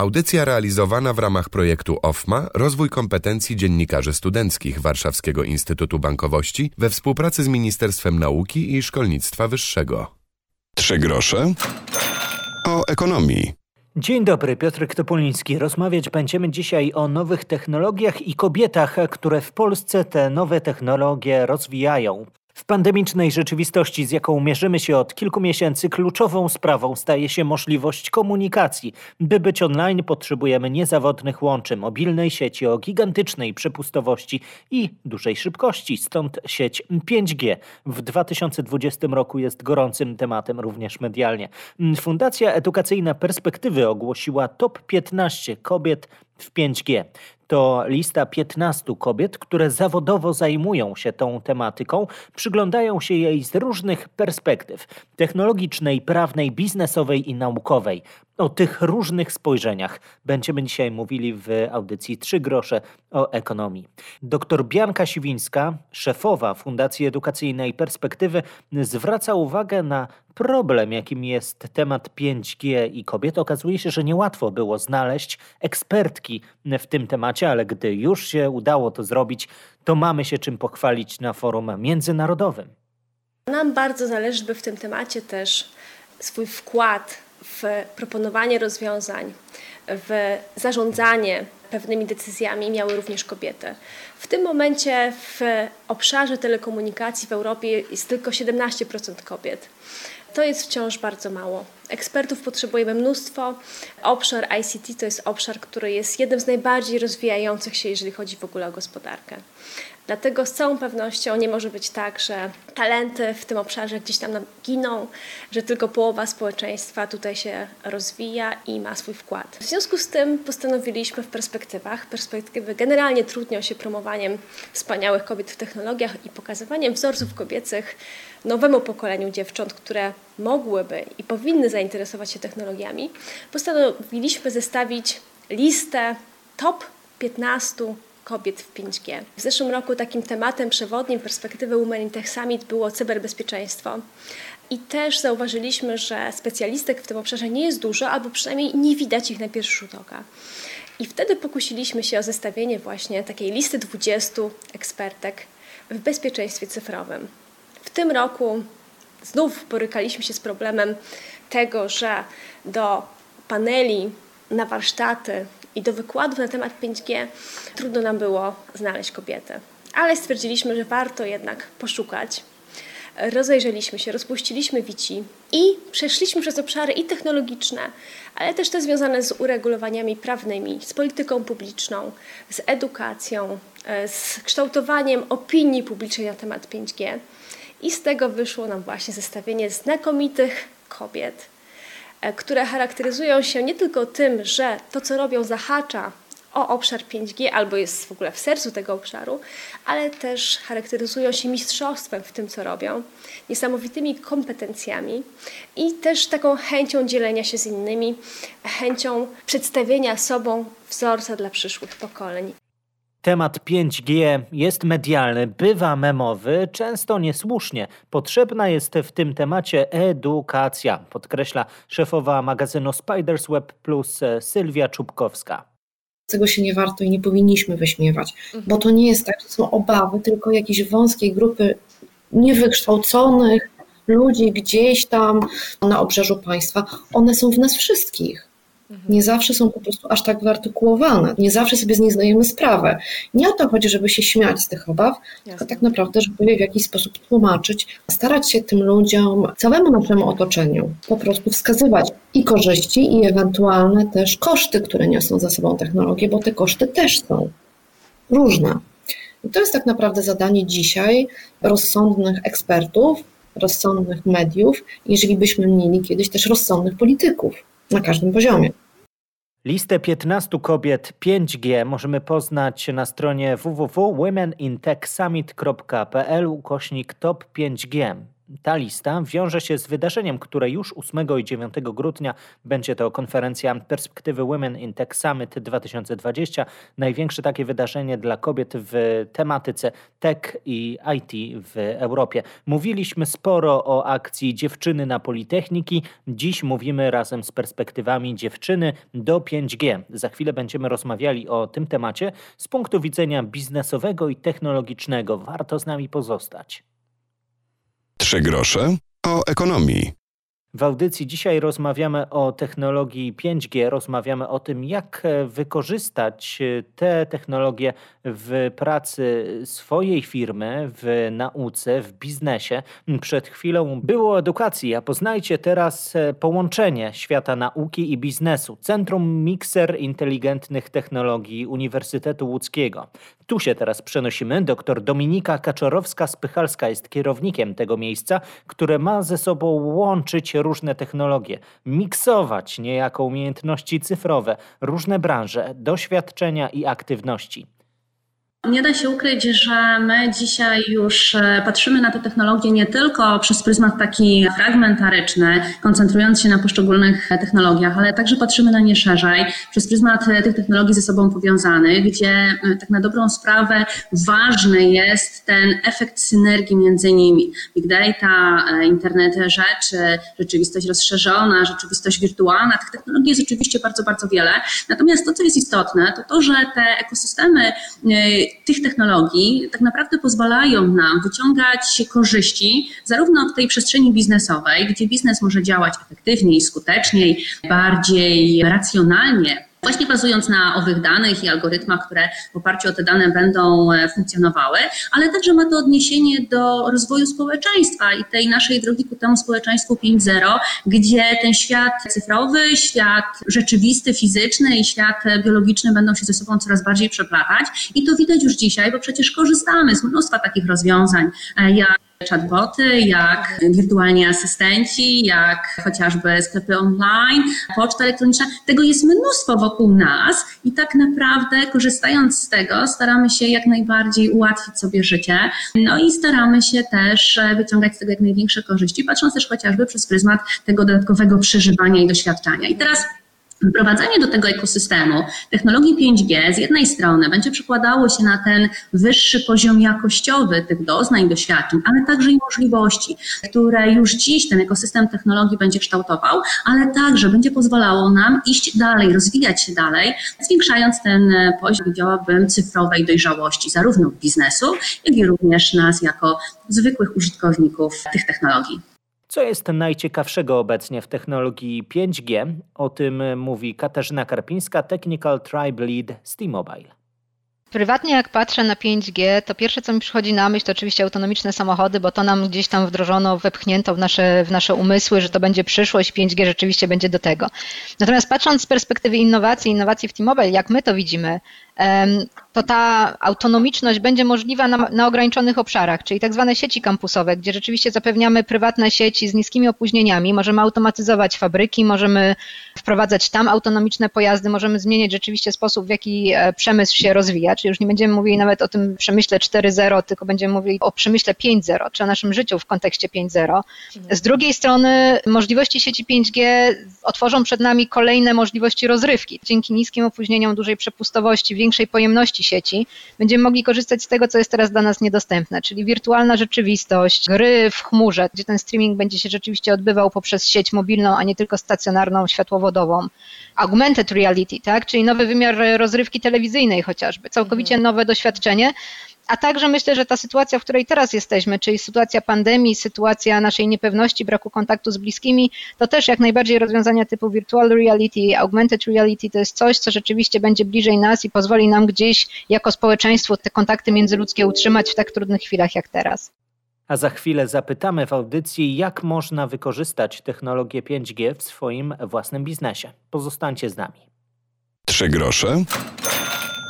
Audycja realizowana w ramach projektu OFMA Rozwój kompetencji dziennikarzy studenckich Warszawskiego Instytutu Bankowości we współpracy z Ministerstwem Nauki i Szkolnictwa Wyższego. Trzy grosze o ekonomii. Dzień dobry, Piotr Topoliński. Rozmawiać będziemy dzisiaj o nowych technologiach i kobietach, które w Polsce te nowe technologie rozwijają. W pandemicznej rzeczywistości, z jaką mierzymy się od kilku miesięcy, kluczową sprawą staje się możliwość komunikacji. By być online, potrzebujemy niezawodnych łączy, mobilnej sieci o gigantycznej przepustowości i dużej szybkości, stąd sieć 5G. W 2020 roku jest gorącym tematem również medialnie. Fundacja Edukacyjna Perspektywy ogłosiła top 15 kobiet w 5G. To lista 15 kobiet, które zawodowo zajmują się tą tematyką, przyglądają się jej z różnych perspektyw technologicznej, prawnej, biznesowej i naukowej. O tych różnych spojrzeniach będziemy dzisiaj mówili w audycji Trzy grosze o ekonomii. Doktor Bianka Siwińska, szefowa Fundacji Edukacyjnej Perspektywy, zwraca uwagę na problem, jakim jest temat 5G i kobiet. Okazuje się, że niełatwo było znaleźć ekspertki w tym temacie, ale gdy już się udało to zrobić, to mamy się czym pochwalić na forum międzynarodowym. Nam bardzo zależy, by w tym temacie też swój wkład w proponowanie rozwiązań, w zarządzanie pewnymi decyzjami miały również kobiety. W tym momencie w obszarze telekomunikacji w Europie jest tylko 17% kobiet. To jest wciąż bardzo mało. Ekspertów potrzebujemy mnóstwo. Obszar ICT to jest obszar, który jest jednym z najbardziej rozwijających się, jeżeli chodzi w ogóle o gospodarkę. Dlatego z całą pewnością nie może być tak, że talenty w tym obszarze gdzieś tam giną, że tylko połowa społeczeństwa tutaj się rozwija i ma swój wkład. W związku z tym postanowiliśmy w perspektywach, perspektywy generalnie trudnią się promowaniem wspaniałych kobiet w technologiach i pokazywaniem wzorców kobiecych nowemu pokoleniu dziewcząt, które mogłyby i powinny zainteresować się technologiami, postanowiliśmy zestawić listę top 15 kobiet w 5G. W zeszłym roku takim tematem przewodnim perspektywy Women in Tech Summit było cyberbezpieczeństwo. I też zauważyliśmy, że specjalistek w tym obszarze nie jest dużo, albo przynajmniej nie widać ich na pierwszy rzut oka. I wtedy pokusiliśmy się o zestawienie właśnie takiej listy 20 ekspertek w bezpieczeństwie cyfrowym. W tym roku znów borykaliśmy się z problemem tego, że do paneli na warsztaty i do wykładów na temat 5G trudno nam było znaleźć kobietę. Ale stwierdziliśmy, że warto jednak poszukać. Rozejrzeliśmy się, rozpuściliśmy wici i przeszliśmy przez obszary i technologiczne, ale też te związane z uregulowaniami prawnymi, z polityką publiczną, z edukacją, e, z kształtowaniem opinii publicznej na temat 5G. I z tego wyszło nam właśnie zestawienie znakomitych kobiet, E, które charakteryzują się nie tylko tym, że to, co robią, zahacza o obszar 5G albo jest w ogóle w sercu tego obszaru, ale też charakteryzują się mistrzostwem w tym, co robią, niesamowitymi kompetencjami i też taką chęcią dzielenia się z innymi, chęcią przedstawienia sobą wzorca dla przyszłych pokoleń. Temat 5G jest medialny, bywa memowy, często niesłusznie. Potrzebna jest w tym temacie edukacja, podkreśla szefowa magazynu Spiders Web Plus e, Sylwia Czubkowska. Tego się nie warto i nie powinniśmy wyśmiewać, bo to nie jest tak, że są obawy tylko jakiejś wąskiej grupy niewykształconych ludzi gdzieś tam na obrzeżu państwa. One są w nas wszystkich. Mhm. nie zawsze są po prostu aż tak wyartykułowane, nie zawsze sobie z nich zdajemy sprawę. Nie o to chodzi, żeby się śmiać z tych obaw, Jasne. tylko tak naprawdę, żeby je w jakiś sposób tłumaczyć, starać się tym ludziom, całemu naszemu otoczeniu po prostu wskazywać i korzyści, i ewentualne też koszty, które niosą za sobą technologie, bo te koszty też są różne. I to jest tak naprawdę zadanie dzisiaj rozsądnych ekspertów, rozsądnych mediów, jeżeli byśmy mieli kiedyś też rozsądnych polityków na każdym poziomie. Listę 15 kobiet 5G możemy poznać na stronie www.womenintechsummit.pl ukośnik top 5G. Ta lista wiąże się z wydarzeniem, które już 8 i 9 grudnia będzie to konferencja Perspektywy Women in Tech Summit 2020. Największe takie wydarzenie dla kobiet w tematyce tech i IT w Europie. Mówiliśmy sporo o akcji Dziewczyny na Politechniki. Dziś mówimy razem z perspektywami dziewczyny do 5G. Za chwilę będziemy rozmawiali o tym temacie z punktu widzenia biznesowego i technologicznego. Warto z nami pozostać. Trzy grosze o ekonomii. W audycji dzisiaj rozmawiamy o technologii 5G, rozmawiamy o tym, jak wykorzystać te technologie w pracy swojej firmy, w nauce, w biznesie. Przed chwilą było edukacji, a poznajcie teraz połączenie świata nauki i biznesu. Centrum Mikser Inteligentnych Technologii Uniwersytetu Łódzkiego. Tu się teraz przenosimy. Doktor Dominika Kaczorowska-Spychalska jest kierownikiem tego miejsca, które ma ze sobą łączyć różne technologie, miksować niejako umiejętności cyfrowe, różne branże, doświadczenia i aktywności. Nie da się ukryć, że my dzisiaj już e, patrzymy na te technologie nie tylko przez pryzmat taki fragmentaryczny, koncentrując się na poszczególnych technologiach, ale także patrzymy na nie szerzej, przez pryzmat e, tych technologii ze sobą powiązanych, gdzie e, tak na dobrą sprawę ważny jest ten efekt synergii między nimi. Big data, internet rzeczy, rzeczywistość rozszerzona, rzeczywistość wirtualna. Tych technologii jest oczywiście bardzo, bardzo wiele. Natomiast to, co jest istotne, to to, że te ekosystemy tych technologii tak naprawdę pozwalają nam wyciągać korzyści zarówno w tej przestrzeni biznesowej, gdzie biznes może działać efektywniej, skuteczniej, bardziej racjonalnie, Właśnie bazując na owych danych i algorytmach, które w oparciu o te dane będą e, funkcjonowały, ale także ma to odniesienie do rozwoju społeczeństwa i tej naszej drogi ku temu społeczeństwu 5.0, gdzie ten świat cyfrowy, świat rzeczywisty, fizyczny i świat biologiczny będą się ze sobą coraz bardziej przeplatać. I to widać już dzisiaj, bo przecież korzystamy z mnóstwa takich rozwiązań, e, jak chatboty, jak wirtualni asystenci, jak chociażby sklepy online, poczta elektroniczna. Tego jest mnóstwo wokół nas i tak naprawdę korzystając z tego staramy się jak najbardziej ułatwić sobie życie. No i staramy się też wyciągać z tego jak największe korzyści, patrząc też chociażby przez pryzmat tego dodatkowego przeżywania i doświadczania. I teraz Wprowadzanie do tego ekosystemu technologii 5G z jednej strony będzie przekładało się na ten wyższy poziom jakościowy tych doznań, doświadczeń, ale także i możliwości, które już dziś ten ekosystem technologii będzie kształtował, ale także będzie pozwalało nam iść dalej, rozwijać się dalej, zwiększając ten poziom, powiedziałabym, cyfrowej dojrzałości zarówno biznesu, jak i również nas jako zwykłych użytkowników tych technologii. Co jest najciekawszego obecnie w technologii 5G? O tym mówi Katarzyna Karpińska, Technical Tribe Lead z T-Mobile. Prywatnie jak patrzę na 5G, to pierwsze co mi przychodzi na myśl to oczywiście autonomiczne samochody, bo to nam gdzieś tam wdrożono, wepchnięto w nasze, w nasze umysły, że to będzie przyszłość, 5G rzeczywiście będzie do tego. Natomiast patrząc z perspektywy innowacji, innowacji w T-Mobile, jak my to widzimy, to ta autonomiczność będzie możliwa na, na, ograniczonych obszarach, czyli tak zwane sieci kampusowe, gdzie rzeczywiście zapewniamy prywatne sieci z niskimi opóźnieniami, możemy automatyzować fabryki, możemy wprowadzać tam autonomiczne pojazdy, możemy zmieniać rzeczywiście sposób, w jaki e, przemysł się rozwija, czyli już nie będziemy mówili nawet o tym przemyśle 4.0, tylko będziemy mówili o przemyśle 5.0, czy o naszym życiu w kontekście 5.0. Z drugiej strony możliwości sieci 5G otworzą przed nami kolejne możliwości rozrywki. Dzięki niskim opóźnieniom, dużej przepustowości, większej pojemności sieci, będziemy mogli korzystać z tego, co jest teraz dla nas niedostępne, czyli wirtualna rzeczywistość, gry w chmurze, gdzie ten streaming będzie się rzeczywiście odbywał poprzez sieć mobilną, a nie tylko stacjonarną, światłowodową. Augmented reality, tak? czyli nowy wymiar rozrywki telewizyjnej chociażby, całkowicie mhm. nowe doświadczenie, a także myślę, że ta sytuacja, w której teraz jesteśmy, czyli sytuacja pandemii, sytuacja naszej niepewności, braku kontaktu z bliskimi, to też jak najbardziej rozwiązania typu virtual reality, augmented reality to jest coś, co rzeczywiście będzie bliżej nas i pozwoli nam gdzieś jako społeczeństwo te kontakty międzyludzkie utrzymać w tak trudnych chwilach jak teraz. A za chwilę zapytamy w audycji, jak można wykorzystać technologię 5G w swoim własnym biznesie. Pozostańcie z nami. Trzy grosze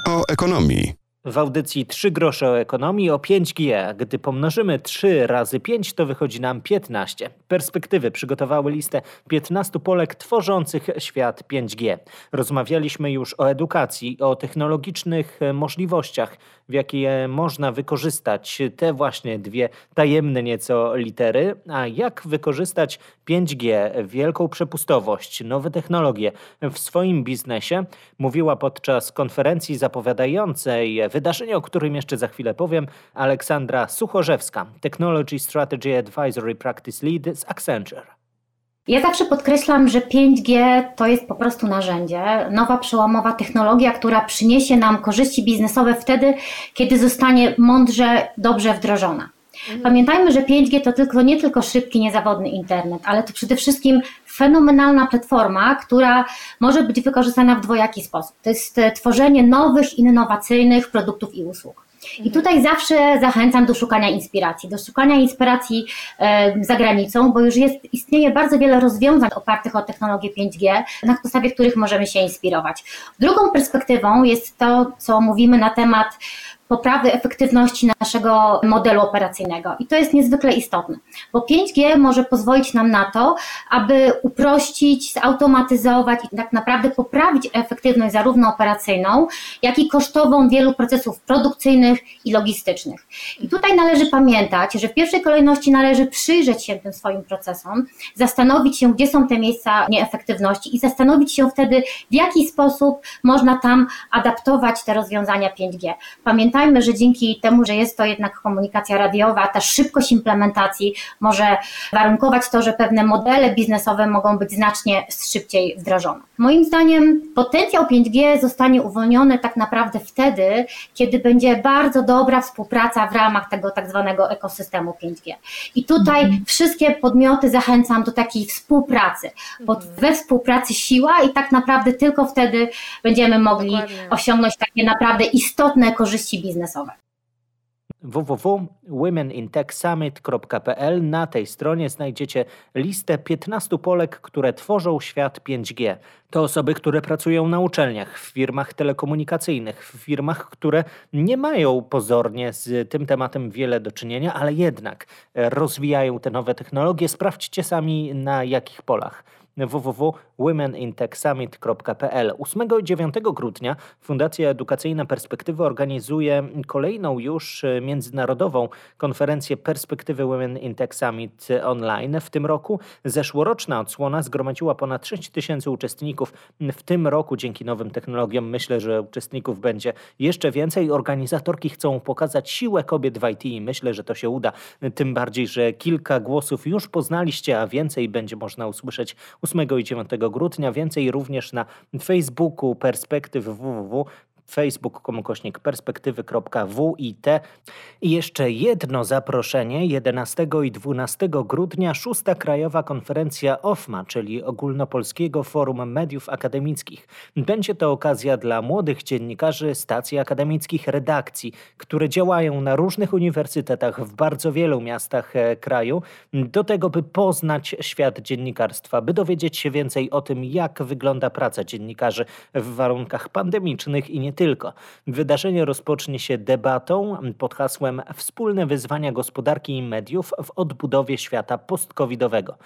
o ekonomii. W audycji 3 grosze o ekonomii o 5G. Gdy pomnożymy 3 razy 5, to wychodzi nam 15. Perspektywy przygotowały listę 15 Polek tworzących świat 5G. Rozmawialiśmy już o edukacji, o technologicznych możliwościach, w jakie można wykorzystać te właśnie dwie tajemne nieco litery, a jak wykorzystać 5G, wielką przepustowość, nowe technologie w swoim biznesie, mówiła podczas konferencji zapowiadającej wydarzenie, o którym jeszcze za chwilę powiem, Aleksandra Suchorzewska, Technology Strategy Advisory Practice Lead z Accenture. Ja zawsze podkreślam, że 5G to jest po prostu narzędzie, nowa przełomowa technologia, która przyniesie nam korzyści biznesowe wtedy, kiedy zostanie mądrze, dobrze wdrożona. Mhm. Pamiętajmy, że 5G to tylko, nie tylko szybki, niezawodny internet, ale to przede wszystkim fenomenalna platforma, która może być wykorzystana w dwojaki sposób. To jest e, tworzenie nowych, innowacyjnych produktów i usług. I mhm. tutaj zawsze zachęcam do szukania inspiracji, do szukania inspiracji za granicą, bo już jest, istnieje bardzo wiele rozwiązań opartych o technologię 5G, na podstawie których możemy się inspirować. Drugą perspektywą jest to, co mówimy na temat poprawy efektywności naszego modelu operacyjnego. I to jest niezwykle istotne, bo 5G może pozwolić nam na to, aby uprościć, zautomatyzować i tak naprawdę poprawić efektywność zarówno operacyjną, jak i kosztową wielu procesów produkcyjnych i logistycznych. I tutaj należy pamiętać, że w pierwszej kolejności należy przyjrzeć się tym swoim procesom, zastanowić się, gdzie są te miejsca nieefektywności i zastanowić się wtedy, w jaki sposób można tam adaptować te rozwiązania 5G. Pamiętajmy, pamiętajmy, że dzięki temu, że jest to jednak komunikacja radiowa, ta szybkość implementacji może warunkować to, że pewne modele biznesowe mogą być znacznie szybciej wdrożone. Moim zdaniem potencjał 5G zostanie uwolniony tak naprawdę wtedy, kiedy będzie bardzo dobra współpraca w ramach tego tak zwanego ekosystemu 5G. I tutaj mhm. wszystkie podmioty zachęcam do takiej współpracy, bo mhm. we współpracy siła i tak naprawdę tylko wtedy będziemy mogli Dokładnie. osiągnąć takie naprawdę istotne korzyści biznesowe biznesowe www.womenintechsummit.pl. Na tej stronie znajdziecie listę 15 Polek, które tworzą świat 5G. To osoby, które pracują na uczelniach, w firmach telekomunikacyjnych, w firmach, które nie mają pozornie z tym tematem wiele do czynienia, ale jednak rozwijają te nowe technologie. Sprawdźcie sami na jakich polach www.womenintechsummit.pl. 8 i 9 grudnia Fundacja Edukacyjna Perspektywy organizuje kolejną już e, międzynarodową konferencję Perspektywy Women in Tech Summit online. W tym roku zeszłoroczna odsłona zgromadziła ponad 6 tysięcy uczestników. W tym roku dzięki nowym technologiom myślę, że uczestników będzie jeszcze więcej. Organizatorki chcą pokazać siłę kobiet w IT i myślę, że to się uda. Tym bardziej, że kilka głosów już poznaliście, a więcej będzie można usłyszeć 8 i 9 grudnia. Więcej również na Facebooku Perspektyw www facebook.com kośnik perspektywy.wit. I jeszcze jedno zaproszenie 11 i 12 grudnia szósta Krajowa Konferencja OFMA, czyli Ogólnopolskiego Forum Mediów Akademickich. Będzie to okazja dla młodych dziennikarzy stacji akademickich, redakcji, które działają na różnych uniwersytetach w bardzo wielu miastach e, kraju, do tego, by poznać świat dziennikarstwa, by dowiedzieć się więcej o tym, jak wygląda praca dziennikarzy w warunkach pandemicznych i nie tylko. Wydarzenie rozpocznie się debatą pod hasłem Wspólne wyzwania gospodarki i mediów w odbudowie świata post-covidowego.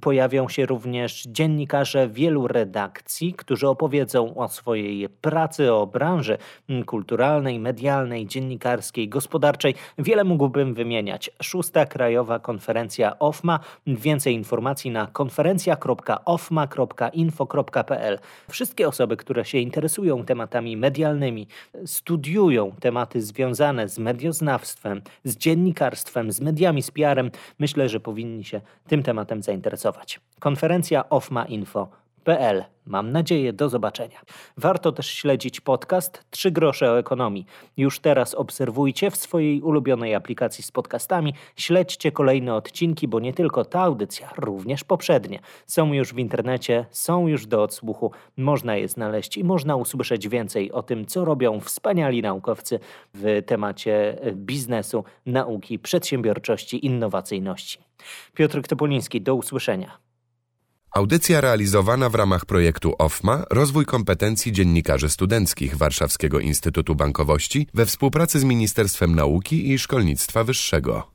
Pojawią się również dziennikarze wielu redakcji, którzy opowiedzą o swojej pracy, o branży kulturalnej, medialnej, dziennikarskiej, gospodarczej. Wiele mógłbym wymieniać. Szósta Krajowa Konferencja OFMA. Więcej informacji na konferencja.ofma.info.pl. Wszystkie osoby, które się interesują tematami medialnymi, studiują tematy związane z medioznawstwem, z dziennikarstwem, z mediami, z PR-em, myślę, że powinni się tym tematem zainteresować. Konferencja OFMA Info Mam nadzieję, do zobaczenia. Warto też śledzić podcast Trzy grosze o ekonomii. Już teraz obserwujcie w swojej ulubionej aplikacji z podcastami. Śledźcie kolejne odcinki, bo nie tylko ta audycja, również poprzednie są już w internecie, są już do odsłuchu. Można je znaleźć i można usłyszeć więcej o tym, co robią wspaniali naukowcy w temacie biznesu, nauki, przedsiębiorczości, innowacyjności. Piotr Topoliński, do usłyszenia. Audycja realizowana w ramach projektu OFMA Rozwój kompetencji dziennikarzy studenckich Warszawskiego Instytutu Bankowości we współpracy z Ministerstwem Nauki i Szkolnictwa Wyższego.